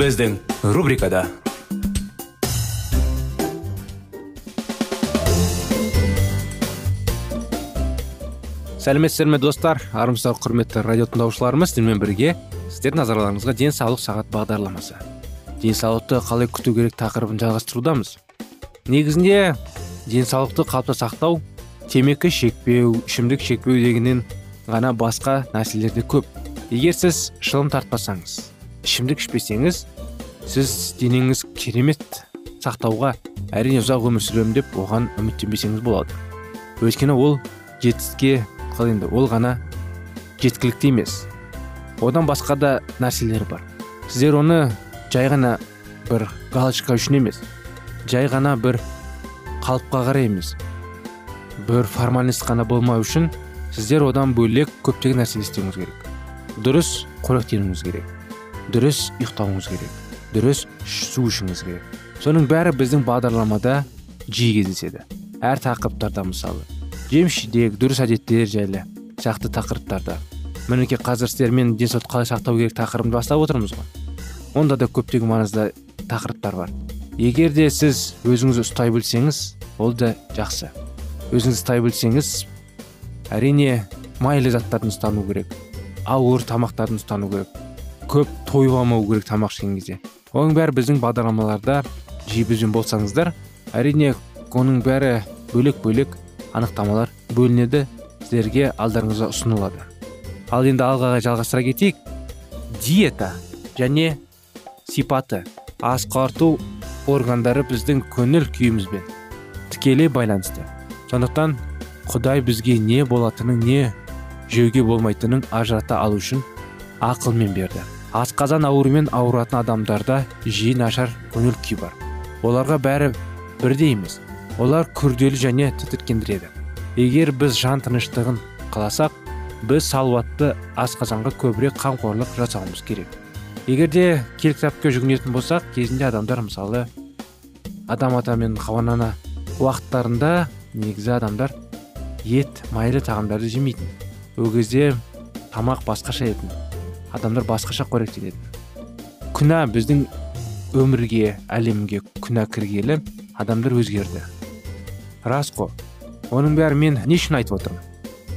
Біздің рубрикада сәлеметсіздер ме достар? Армысыздар құрметті радио тыңдаушыларымыз сіздермен бірге сіздердің назарларыңызға денсаулық сағат бағдарламасы. Денсаулықты қалай күту керек тақырыбын жалғастырудамыз. Негізінде денсаулықты қалыпта сақтау темекі шекпеу ішімдік шекпеу дегеннен ғана басқа нәрселерде көп. Егер сіз шылым тартпасаңыз ішімдік ішпесеңіз сіз денеңіз керемет сақтауға әрине ұзақ өмір сүремін деп оған үміттенбесеңіз болады. Өйткені ол жетістікке қалай енді ол ғана жеткілікті емес. Одан басқа да нәрселер бар. Сіздер оны жай ғана бір галочка үшін емес жай ғана бір қалыпқа қарай емес бір формальность қана болмау үшін сіздер одан бөлек көптеген нәрсе істеуіңіз керек. Дұрыс қоректенуіңіз керек. Дұрыс ұйықтауыңыз керек дұрыс су ішуіңіз керек. Соның бәрі біздің бағдарламада жиі кездеседі. Әр тақырыптарда мысалы. Жеміс жидек дұрыс әдеттер жайлы сияқты тақырыптарда. Мінекей қазір сіздермен денсаулықты қалай сақтау керек тақырыбын бастап отырмыз ғой. Онда да көптеген маңызды тақырыптар бар. Егер де сіз өзіңізді ұстай білсеңіз ол да жақсы. Өзіңізді ұстай білсеңіз әрине майлы заттардан ұстану керек ауыр тамақтардан ұстану керек. Көп тойламау керек тамақ ішкен кезде. Оның бәрі біздің бағдарламаларда жиі бізбен болсаңыздар әрине оның бәрі бөлек бөлек анықтамалар бөлінеді сіздерге алдарыңызға ұсынылады. Ал енді алға жалғастыра кетейік. Диета және сипаты ас қарту органдары біздің көңіл күйімізбен тікелей байланысты. Сондықтан құдай бізге не болатынын не жеуге болмайтынын ажырата алу үшін ақылмен берді. Асқазан ауруымен ауыратын адамдарда жиі нашар көңіл күй бар. Оларға бәрі бірдей емес олар күрделі және тітіркендіреді егер біз жан тыныштығын қаласақ біз салауатты асқазанға көбірек қамқорлық жасауымыз керек. Егер де кітапқа жүгінетін болсақ кезінде адамдар мысалы адам ата мен хауа ана уақыттарында негізі адамдар ет майлы тағамдарды жемейтін. Ол кезде тамақ басқаша еді адамдар басқаша қоректенетін күнә біздің өмірге әлемге күнә кіргелі адамдар өзгерді. Рас қой оның бәрі мен не үшін айтып отырмын?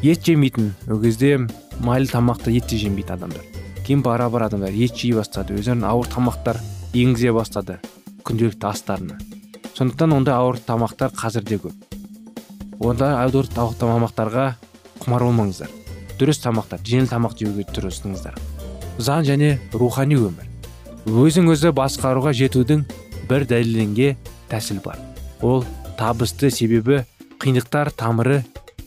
Ет жемейтін кезде майлы тамақты ет те жемейтін адамдар. Кейін бара бара адамдар ет жей бастады өздеріне ауыр тамақтар енгізе бастады күнделікті астарына сондықтан ондай ауыр тамақтар қазір де көп. Онда ауыр тамақтарға құмар болмаңыздар. Дұрыс тамақтар жеңіл тамақ жеуге тырысыңыздар. Заң және рухани өмір. Өзің өзі басқаруға жетудің бір дәлелденген тәсіл бар. Ол табысты себебі қиындықтар тамыры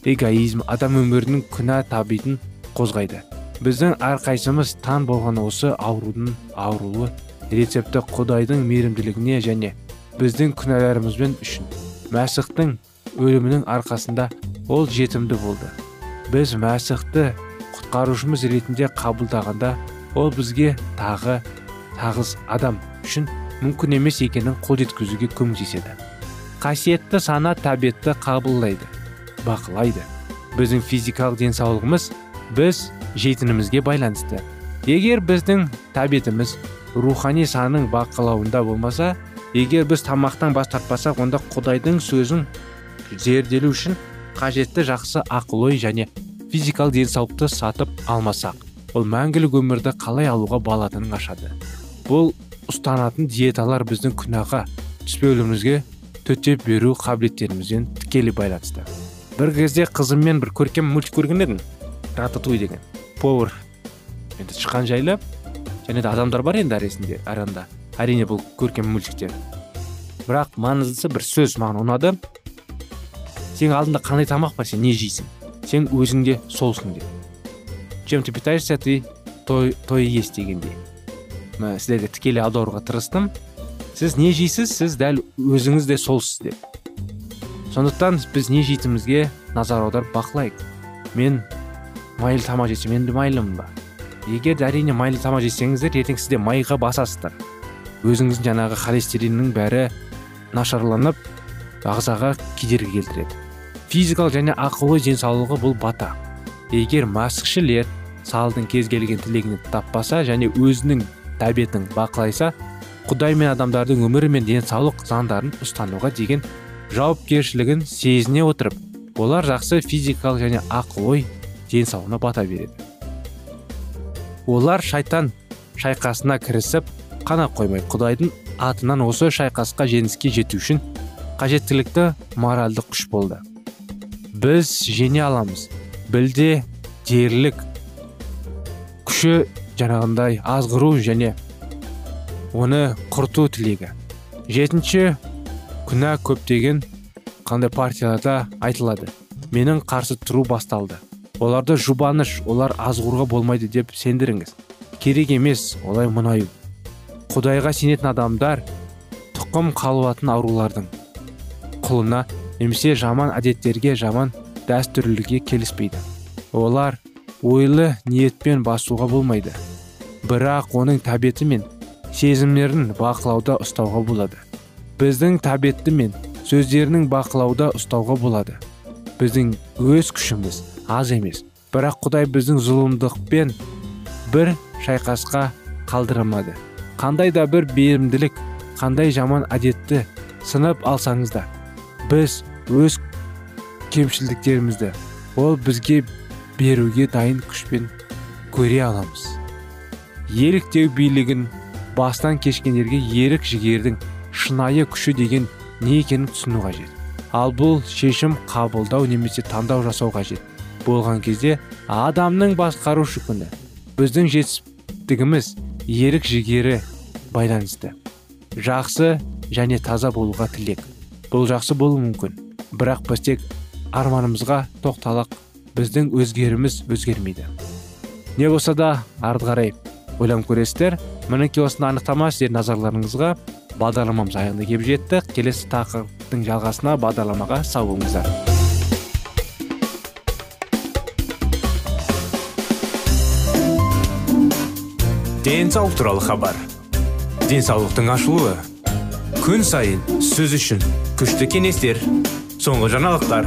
эгоизм адам өмірінің күнә табитын қозғайды. Біздің әрқайсымыз тан болған осы аурудың ауруы рецепті құдайдың мейірімділігіне және біздің күнәларымызбен үшін. Мәсіхтің өлімінің арқасында ол жетімді болды. Біз мәсіхті құтқарушымыз ретінде қабылдағанда ол бізге тағы тағыз адам үшін мүмкін емес екенін қол жеткізуге көмектеседі. Қасиетті сана тәбетті қабылдайды бақылайды. Біздің физикалық денсаулығымыз біз жетінімізге байланысты. Егер біздің тәбетіміз рухани санның бақылауында болмаса егер біз тамақтан бас тартпасақ онда құдайдың сөзін зерделеу үшін қажетті жақсы ақыл ой және физикалық денсаулықты сатып алмасақ. Ол мәңгілік өмірді қалай алуға болатынын ашады. Бұл ұстанатын диеталар біздің күнәға түспеуімізге төтеп беру қабілеттерімізбен тікелей байланысты. Бір кезде қызыммен бір көркем мультик көрген едім. Рататуй деген. Повар. Енді тышқан жайлы. Және де адамдар бар енді арасында аранда. Әрине бұл көркем мультиктер. Бірақ маңыздысы бір сөз маған ұнады. Сенің алдында қандай тамақ бар сен не жейсің? Сен өзіңде солсың деп. Чем ты питаешься ты то, то и есть дегендей мына сіздерге тікелей аударуға тырыстым. Сіз не жейсіз сіз дәл өзіңіз де солсыз деп. Сондықтан біз не жейтінімізге назар аударып бақылайық. Мен майлы тамақ жесем енді майлымын ба? Егер де әрине майлы тамақ жесеңіздер ертең сізде майға басасыздар. Өзіңіздің жаңағы холестериннің бәрі нашарланып ағзаға кедергі келтіреді. Физикалық және ақыл ой денсаулығы бұл бата. Егер маскішілер салдың кез келген тілегін таппаса және өзінің тәбетін бақылайса құдай мен адамдардың өмірі мен денсаулық заңдарын ұстануға деген жауапкершілігін сезіне отырып олар жақсы физикалық және ақыл ой денсаулығына бата береді. Олар шайтан шайқасына кірісіп қана қоймай құдайдың атынан осы шайқасқа жеңіске жету үшін қажеттілікті моральдық күш болды. Біз жеңе аламыз. Білде дерлік күші жаңағындай азғыру және оны құрту тілегі. Жетінші күнә көптеген қандай партияларда айтылады. Менің қарсы тұру басталды. Оларды жұбаныш олар азғыруға болмайды деп сендіріңіз. Керек емес олай мұнаю құдайға сенетін адамдар тұқым қалуатын аурулардың құлына немесе жаман әдеттерге жаман дәстүрліге келіспейді. Олар ойлы ниетпен басуға болмайды. Бірақ оның тәбеті мен сезімдерін бақылауда ұстауға болады. Біздің тәбетті мен сөздерінің бақылауда ұстауға болады. Біздің өз күшіміз аз емес. Бірақ құдай біздің зұлымдықпен бір шайқасқа қалдырмады қандай да бір бейімділік қандай жаман әдетті сынып алсаңыз да біз өз кемшілдіктерімізді ол бізге беруге дайын күшпен көре аламыз. Еліктеу билігін бастан кешкендерге ерік жігердің шынайы күші деген не екенін түсіну қажет. Ал бұл шешім қабылдау немесе таңдау жасау қажет. Болған кезде адамның басқарушы күні. Біздің жетістігіміз ерік жігері байланысты. Жақсы және таза болуға тілек. Бұл жақсы болуы мүмкін. Бірақ біз тек арманымызға тоқталақ біздің өзгеріміз өзгермейді. Не болса да ары қарай ойланып көресіздер мінекей осыны анықтама сіздер назарларыңызға бағдарламамыз аяғына келіп жетті. Келесі тақырыптың жалғасына бағдарламаға сау болыңыздар. Денсаулық туралы хабар. Денсаулықтың ашылуы. Күн сайын сөз үшін күшті кеңестер соңғы жаңалықтар.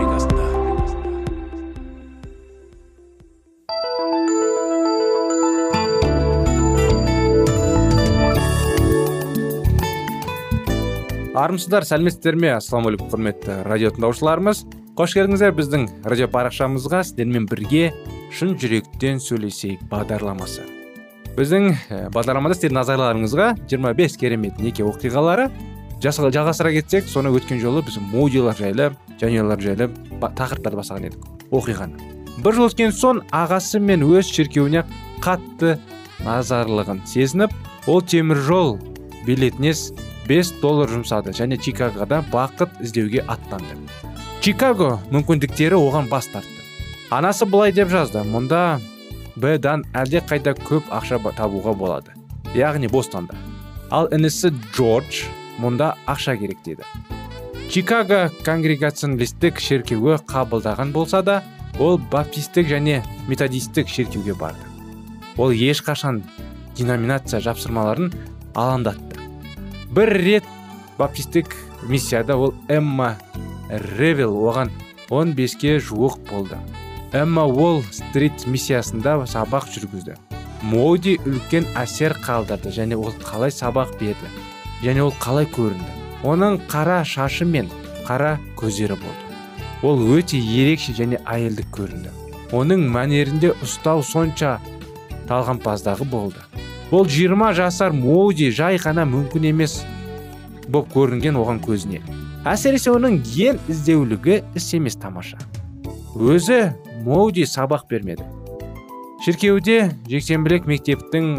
Армысыздар сәлеметсіздер ме ассалаумағалейкум құрметті радио тыңдаушыларымыз. Қош келдіңіздер біздің радио парақшамызға сіздермен бірге шын жүректен сөйлесейік бағдарламасы. Біздің бағдарламада сіздердің назарларыңызға 25 керемет неке оқиғалары жалғастыра кетсек соны өткен жолы біз мудилар жайлы жанұялар жайлы тақырыптарды бастаған едік оқиғаны. Бір жыл өткен соң ағасы мен өз шіркеуіне қатты назарлығын сезініп ол темір жол билетіне 5 доллар жұмсады және чикагода бақыт іздеуге аттанды. Чикаго мүмкіндіктері оған бас тартты. Анасы былай деп жазды мұнда б дан әлде қайда көп ақша табуға болады яғни бостанда. Ал інісі джордж мұнда ақша керек деді чикаго конгрегационалистік шеркеуі қабылдаған болса да ол баптистік және методистік шеркеуге барды. Ол ешқашан деноминация жапсырмаларын алаңдатты бір рет баптистік миссияда ол эмма ревел оған 15-ке жуық болды. Эмма уолл стрит миссиясында сабақ жүргізді. Моди үлкен әсер қалдырды және ол қалай сабақ берді және ол қалай көрінді. Оның қара шашы мен қара көздері болды. Ол өте ерекше және әйелдік көрінді. Оның мәнерінде ұстау сонша талғампаздағы болды. Ол 20 жасар моуди жай ғана мүмкін емес боп көрінген оған көзіне. Әсіресе оның ең іздеулігі іс емес тамаша. Өзі моуди сабақ бермеді. Шіркеуде жексенбілік мектептің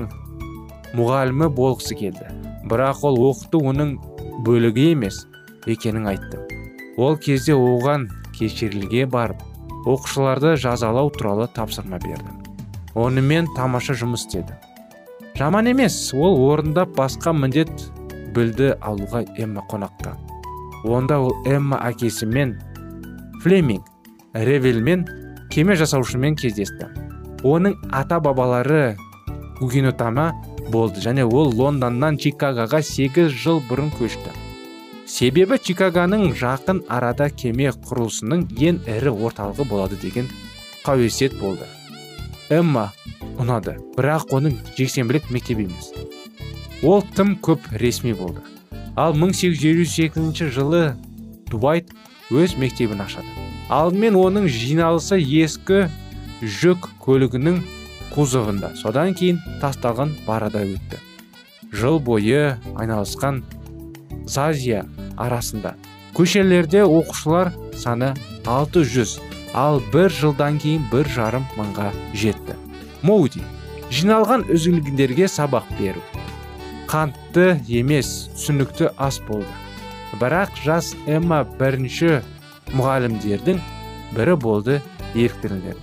мұғалімі болғысы келді. Бірақ ол оқыту оның бөлігі емес екенін айтты. Ол кезде оған кешірілге барып оқушыларды жазалау туралы тапсырма берді. Онымен тамаша жұмыс істеді. Жаман емес ол орындап басқа міндет білді алуға эмма қонаққа онда ол эмма әкесімен флеминг ревелмен кеме жасаушымен кездесті. Оның ата бабалары гугенотама болды және ол лондоннан чикагоға 8 жыл бұрын көшті. Себебі чикагоның жақын арада кеме құрылысының ең ірі орталығы болады деген қауесет болды. Эмма ұнады. Бірақ оның жексенбілік мектебі емес. Ол тым көп ресми болды. Ал 1852 жылы дуайт өз мектебін ашады. Алдымен оның жиналысы ескі жүк көлігінің кузовында. Содан кейін тасталған барада өтті. Жыл бойы айналысқан зазия арасында. Көшелерде оқушылар саны 600 ал бір жылдан кейін бір жарым мыңға жетті. Моуди жиналған үзілгендерге сабақ беру. Қантты емес түсінікті ас болды. Бірақ жас эмма бірінші мұғалімдердің бірі болды еріктілер.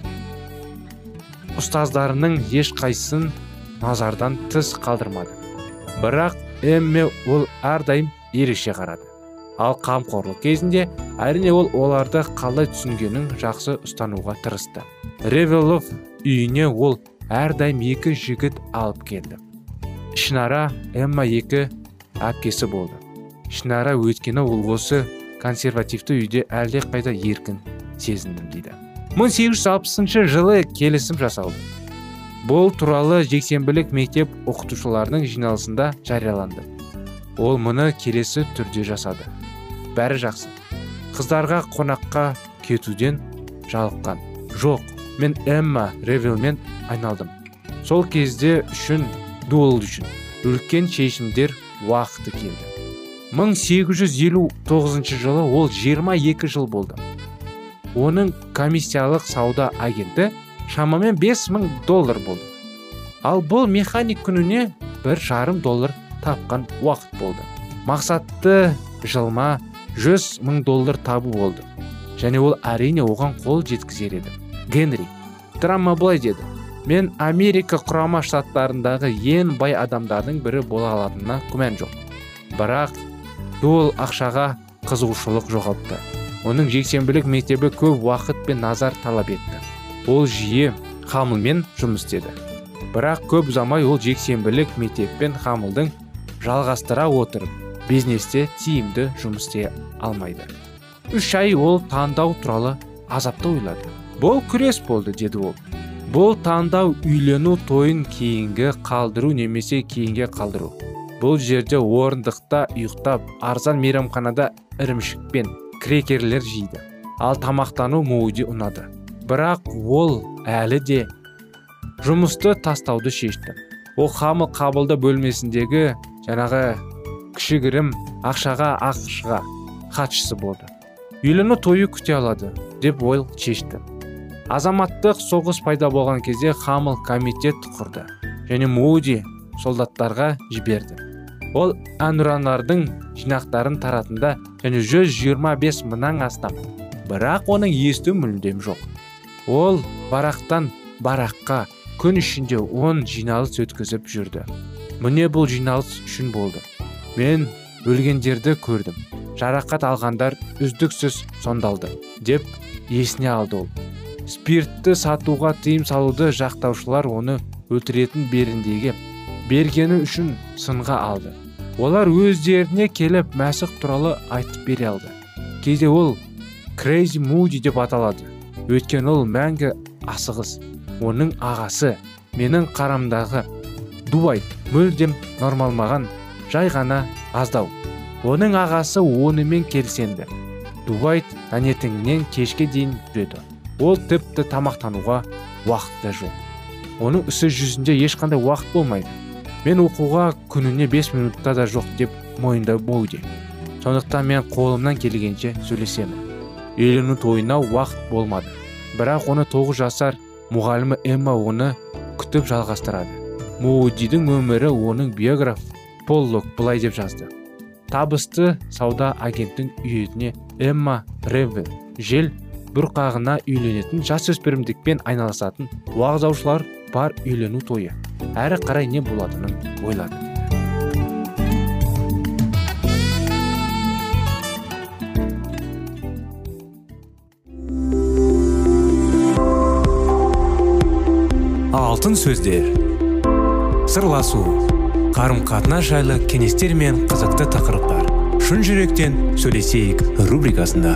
Ұстаздарының ешқайсысын назардан тыс қалдырмады. Бірақ эмме ол әрдайым ерекше қарады. Ал қамқорлық кезінде әрине ол оларды қалай түсінгенін жақсы ұстануға тырысты. Ревелов үйіне ол әрдайым екі жігіт алып келді. Ішінара эмма екі әпкесі болды. Ішінара өйткені ол осы консервативті үйде әлде қайда еркін сезіндім дейді. 1860 жылы келісім жасалды. Бұл туралы жексенбілік мектеп оқытушыларының жиналысында жарияланды. Ол мұны келесі түрде жасады. Бәрі жақсы. Қыздарға қонаққа кетуден жалыққан. Жоқ мен эмма ревелмен айналдым. Сол кезде үшін дуэл үшін үлкен шешімдер уақыты келді. 1859 жылы ол 22 жыл болды. Оның комиссиялық сауда агенті шамамен 5000 доллар болды. Ал бұл механик күніне бір жарым доллар тапқан уақыт болды. Мақсатты жылма 100 мың доллар табу болды. Және ол әрине оған қол жеткізер еді. Генри драма былай деді. Мен америка құрама штаттарындағы ең бай адамдардың бірі бола алатынына күмән жоқ. Бірақ ол ақшаға қызығушылық жоғалтты. Оның жексенбілік мектебі көп уақыт пен назар талап етті. Ол жиі хамылмен жұмыс істеді. Бірақ көп ұзамай ол жексенбілік мектеппен қамылдың жалғастыра отырып бизнесте тиімді жұмыс істей алмайды. Үш ай ол таңдау туралы азапты ойлады. Бұл күрес болды деді ол. Бұл таңдау үйлену тойын кейінгі қалдыру немесе кейінге қалдыру. Бұл жерде орындықта ұйықтап арзан мейрамханада ірімшік пен крекерлер жейді. Ал тамақтану мууди ұнады. Бірақ ол әлі де жұмысты тастауды шешті. Ол қамыл қабылды бөлмесіндегі жаңағы кішігірім ақшаға ақшыға хатшысы болды. Үйлену тойы күте алады деп ойл шешті. Азаматтық соғыс пайда болған кезде қамыл комитет құрды және муди солдаттарға жіберді. Ол әнұранлардың жинақтарын таратында және 125 мыңнан астам. Бірақ оның есту мүлдем жоқ. Ол барақтан бараққа күн ішінде он жиналыс өткізіп жүрді. Міне бұл жиналыс үшін болды. Мен өлгендерді көрдім. Жарақат алғандар үздіксіз сондалды деп есіне алды ол. Спиртті сатуға тыйым салуды жақтаушылар оны өлтіретін беріндегі бергені үшін сынға алды. Олар өздеріне келіп мәсіх туралы айтып бере алды. Кейде ол крейзи муди деп аталады. Өйткені ол мәңгі асығыс. Оның ағасы менің қарамдағы дуай мүлдем нормалмаған жай ғана аздау. Оның ағасы онымен келсенді дубайт таңертеңнен кешке дейін жүреді. Ол тіпті тамақтануға уақыты жоқ. Оның ісі жүзінде ешқандай уақыт болмайды. Мен оқуға күніне 5 минутта да жоқ деп мойындау боуде сондықтан мен қолымнан келгенше сөйлесемін. Үйлену тойына уақыт болмады. Бірақ оны тоғыз жасар мұғалімі эмма оны күтіп жалғастырады. Муудидің өмірі оның биограф поллок былай деп жазды. Табысты сауда агенттің үйетіне эмма ревен жел бұрқағына үйленетін жасөспірімдікпен айналысатын уағыздаушылар бар үйлену тойы. Әрі қарай не болатынын ойлады алтын сөздер. Сырласу. Қарым қатынас жайлы кеңестер мен қызықты тақырыптар. Шын жүректен сөйлесейік рубрикасында.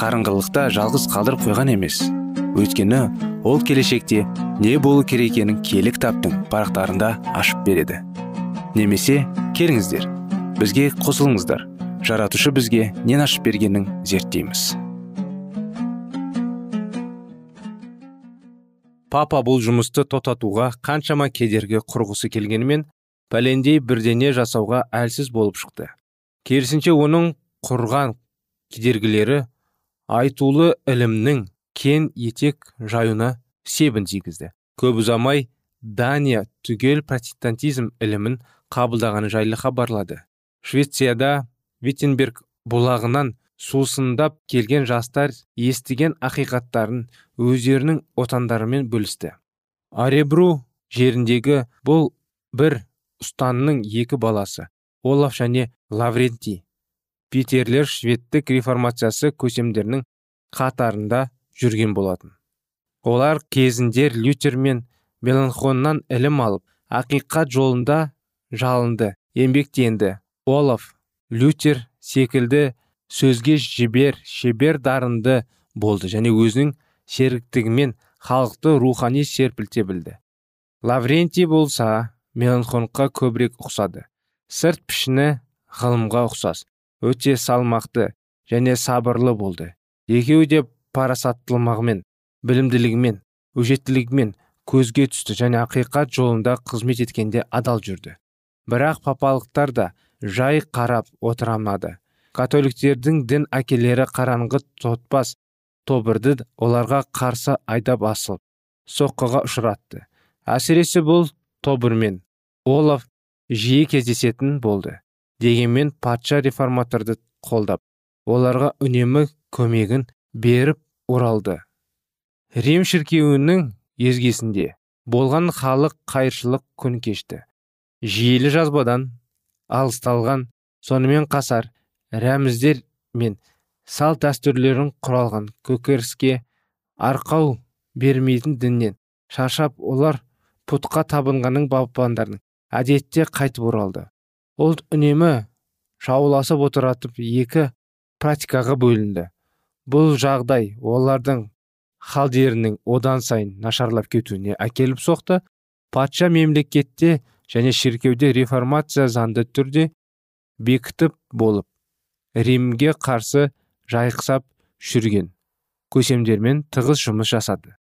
қарыңғылықта жалғыз қалдырып қойған емес. Өйткені ол келешекте не болу керек екенін кітаптың парақтарында ашып береді. Немесе келіңіздер бізге қосылыңыздар. Жаратушы бізге нен ашып бергенін зерттейміз. Папа бұл жұмысты тоқтатуға қаншама кедергі құрғысы келгенімен пәлендей бірдене жасауға әлсіз болып шықты. Керісінше оның құрған кедергілері айтулы ілімнің кен етек жаюына себін тигізді. Көп ұзамай дания түгел протестантизм ілімін қабылдағаны жайлы хабарлады. Швецияда виттенберг бұлағынан сусындап келген жастар естіген ақиқаттарын өздерінің отандарымен бөлісті. Аребру жеріндегі бұл бір ұстанның екі баласы олаф және лаврентий. Питерлер шведтік реформациясы көсемдерінің қатарында жүрген болатын. Олар кезінде лютер мен меланхоннан ілім алып ақиқат жолында жалынды еңбектенді. Олаф лютер секілді сөзге жібер шебер дарынды болды және өзінің серіктігімен халықты рухани серпілте білді. Лаврентий болса меланхонға көбірек ұқсады. Сырт пішіні ғылымға ұқсас. Өте салмақты және сабырлы болды. Екеуі де парасаттылығымен білімділігімен өжеттілігімен көзге түсті және ақиқат жолында қызмет еткенде адал жүрді. Бірақ папалықтар да жай қарап отырамады. Католиктердің дін әкелері қараңғы тотпас тобырды оларға қарсы айдап асылып соққыға ұшыратты. Әсіресе бұл тобырмен олаф жиі кездесетін болды. Дегенмен патша реформаторды қолдап оларға үнемі көмегін беріп оралды. Рим шіркеуінің езгесінде болған халық қайыршылық күн кешті. Жиелі жазбадан алысталған сонымен қасар рәміздер мен салт дәстүрлерін құралған көкеріске арқау бермейтін діннен шаршап олар пұтқа табынғанның балпандарын әдетте қайтып оралды. Ұлт үнемі шауласып отыратып екі практикаға бөлінді. Бұл жағдай олардың халдерінің одан сайын нашарлап кетуіне әкеліп соқты. Патша мемлекетте және шіркеуде реформация заңды түрде бекітіп болып римге қарсы жайқсап жүрген көсемдермен тығыз жұмыс жасады.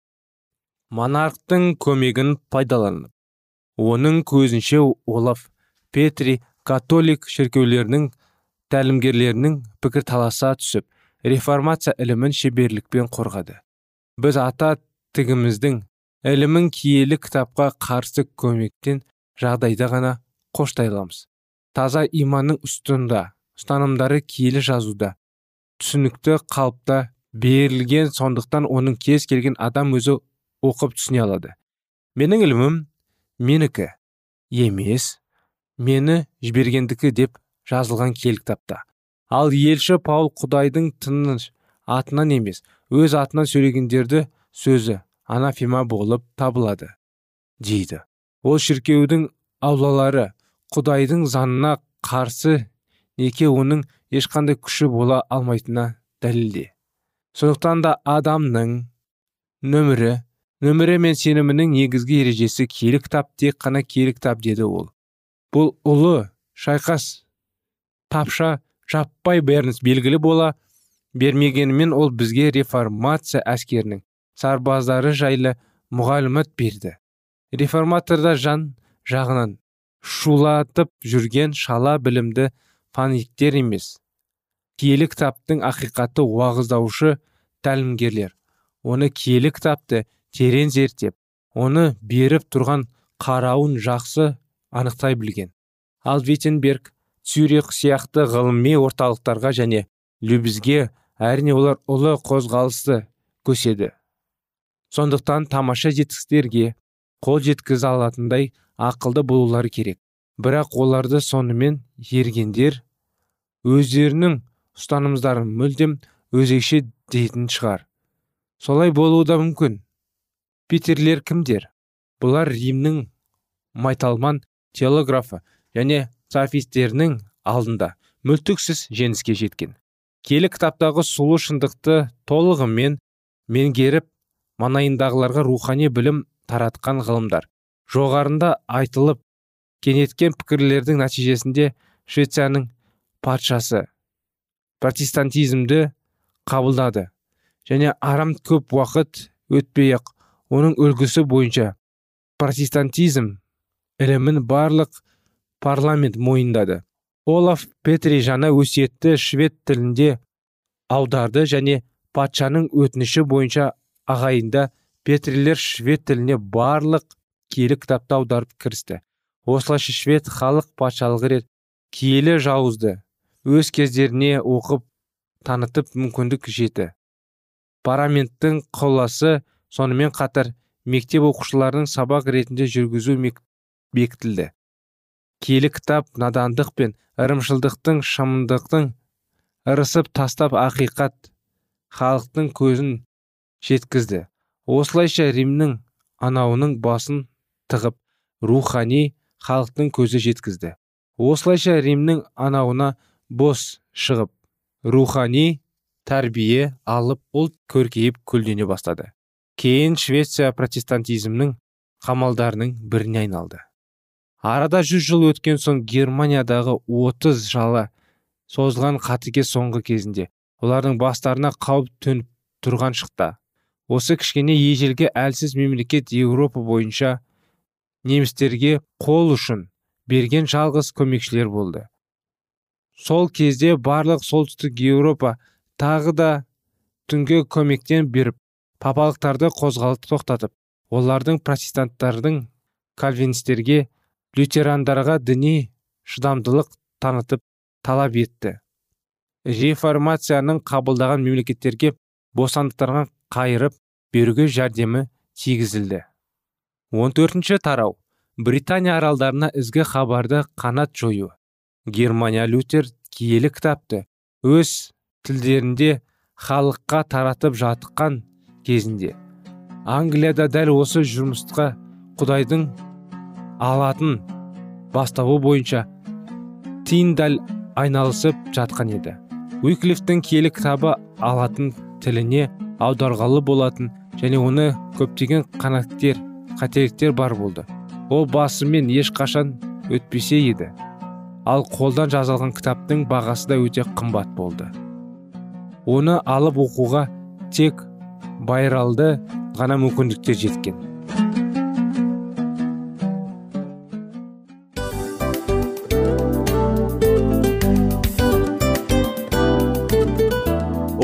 Монархтың көмегін пайдаланып оның көзінше олаф петри католик шіркеулерінің тәлімгерлерінің пікір таласа түсіп реформация ілімін шеберлікпен қорғады. Біз ата тігіміздің ілімін киелі кітапқа қарсы көмектен жағдайда ғана қоштай аламыз. Таза иманның үстында ұстанымдары киелі жазуда түсінікті қалыпта берілген сондықтан оның кез келген адам өзі оқып түсіне алады. Менің ілімім менікі. Емес мені жібергендікі деп жазылған киелі кітапта ал елші паул құдайдың тыныш атынан емес өз атынан сөйлегендерді сөзі анафема болып табылады дейді. Ол шіркеудің аулалары құдайдың заңына қарсы неке оның ешқандай күші бола алмайтынына дәлелде. Сондықтан да адамның нөмірі нөмірі мен сенімінің негізгі ережесі киелі кітап тек қана киелі кітап деді ол. Бұл ұлы шайқас тапша жаппай берніс белгілі бола бермегенімен ол бізге реформация әскерінің сарбаздары жайлы мұғалімет берді. Реформаторда жан жағынан шулатып жүрген шала білімді фаниктер емес. Киелі кітаптың ақиқаты уағыздаушы тәлімгерлер. Оны киелі кітапты терең зерттеп оны беріп тұрған қарауын жақсы анықтай білген. Ал виттенберг цюрих сияқты ғылыми орталықтарға және любізге әрине олар ұлы қозғалысты көседі. Сондықтан тамаша жетістіктерге қол жеткізе алатындай ақылды болулары керек. Бірақ оларды сонымен ергендер өздерінің ұстанымдарын мүлдем өзекше дейтін шығар. Солай болуы да мүмкін. Питерлер кімдер? Бұлар римнің майталман телеграфы және софистерінің алдында мүлтіксіз жеңіске жеткен. Келі кітаптағы сұлу шындықты толығымен меңгеріп манайындағыларға рухани білім таратқан ғылымдар. Жоғарында айтылып кенеткен пікірлердің нәтижесінде швецияның патшасы протестантизмді қабылдады және арам көп уақыт өтпей ақ оның үлгісі бойынша протестантизм ілімін барлық парламент мойындады. Олаф петри жаңа өсиетті швед тілінде аударды және патшаның өтініші бойынша ағайында петрилер швед тіліне барлық киелі кітапты аударып кірісті. Осылайша швед халық патшалығы рет киелі жауызды өз кездеріне оқып танытып мүмкіндік жеті парламенттің қауласы сонымен қатар мектеп оқушыларының сабақ ретінде жүргізу бекітілді. Киелі кітап надандық пен ырымшылдықтың шымындықтың ырысып тастап ақиқат халықтың көзін жеткізді. Осылайша римнің анауының басын тығып рухани халықтың көзі жеткізді. Осылайша римнің анауына бос шығып рухани тәрбие алып ұлт көркейіп күлдене бастады. Кейін швеция протестантизмнің қамалдарының біріне айналды. Арада жүз жыл өткен соң германиядағы отыз жалы созылған қатыгез соңғы кезінде олардың бастарына қауіп төніп тұрған шықта. Осы кішкене ежелгі әлсіз мемлекет еуропа бойынша немістерге қол ұшын берген жалғыз көмекшілер болды. Сол кезде барлық солтүстік еуропа тағы да түнгі көмектен беріп папалықтарды қозғалып тоқтатып олардың протестанттардың кальвинистерге лютерандарға діни шыдамдылық танытып талап етті. Реформацияның қабылдаған мемлекеттерге бостандықтарға қайырып беруге жәрдемі тигізілді. 14 тарау. Британия аралдарына ізгі хабарды қанат жою. Германия лютер киелі кітапты өз тілдерінде халыққа таратып жатқан кезінде. Англияда дәл осы жұмысқа құдайдың алатын бастауы бойынша тиндаль айналысып жатқан еді. Уиклифтің киелі кітабы алатын тіліне аударғалы болатын және оны көптеген қанаттер қателіктер бар болды. Ол басымен ешқашан өтпесе еді. Ал қолдан жазылған кітаптың бағасы да өте қымбат болды. Оны алып оқуға тек байралды ғана мүмкіндіктер жеткен.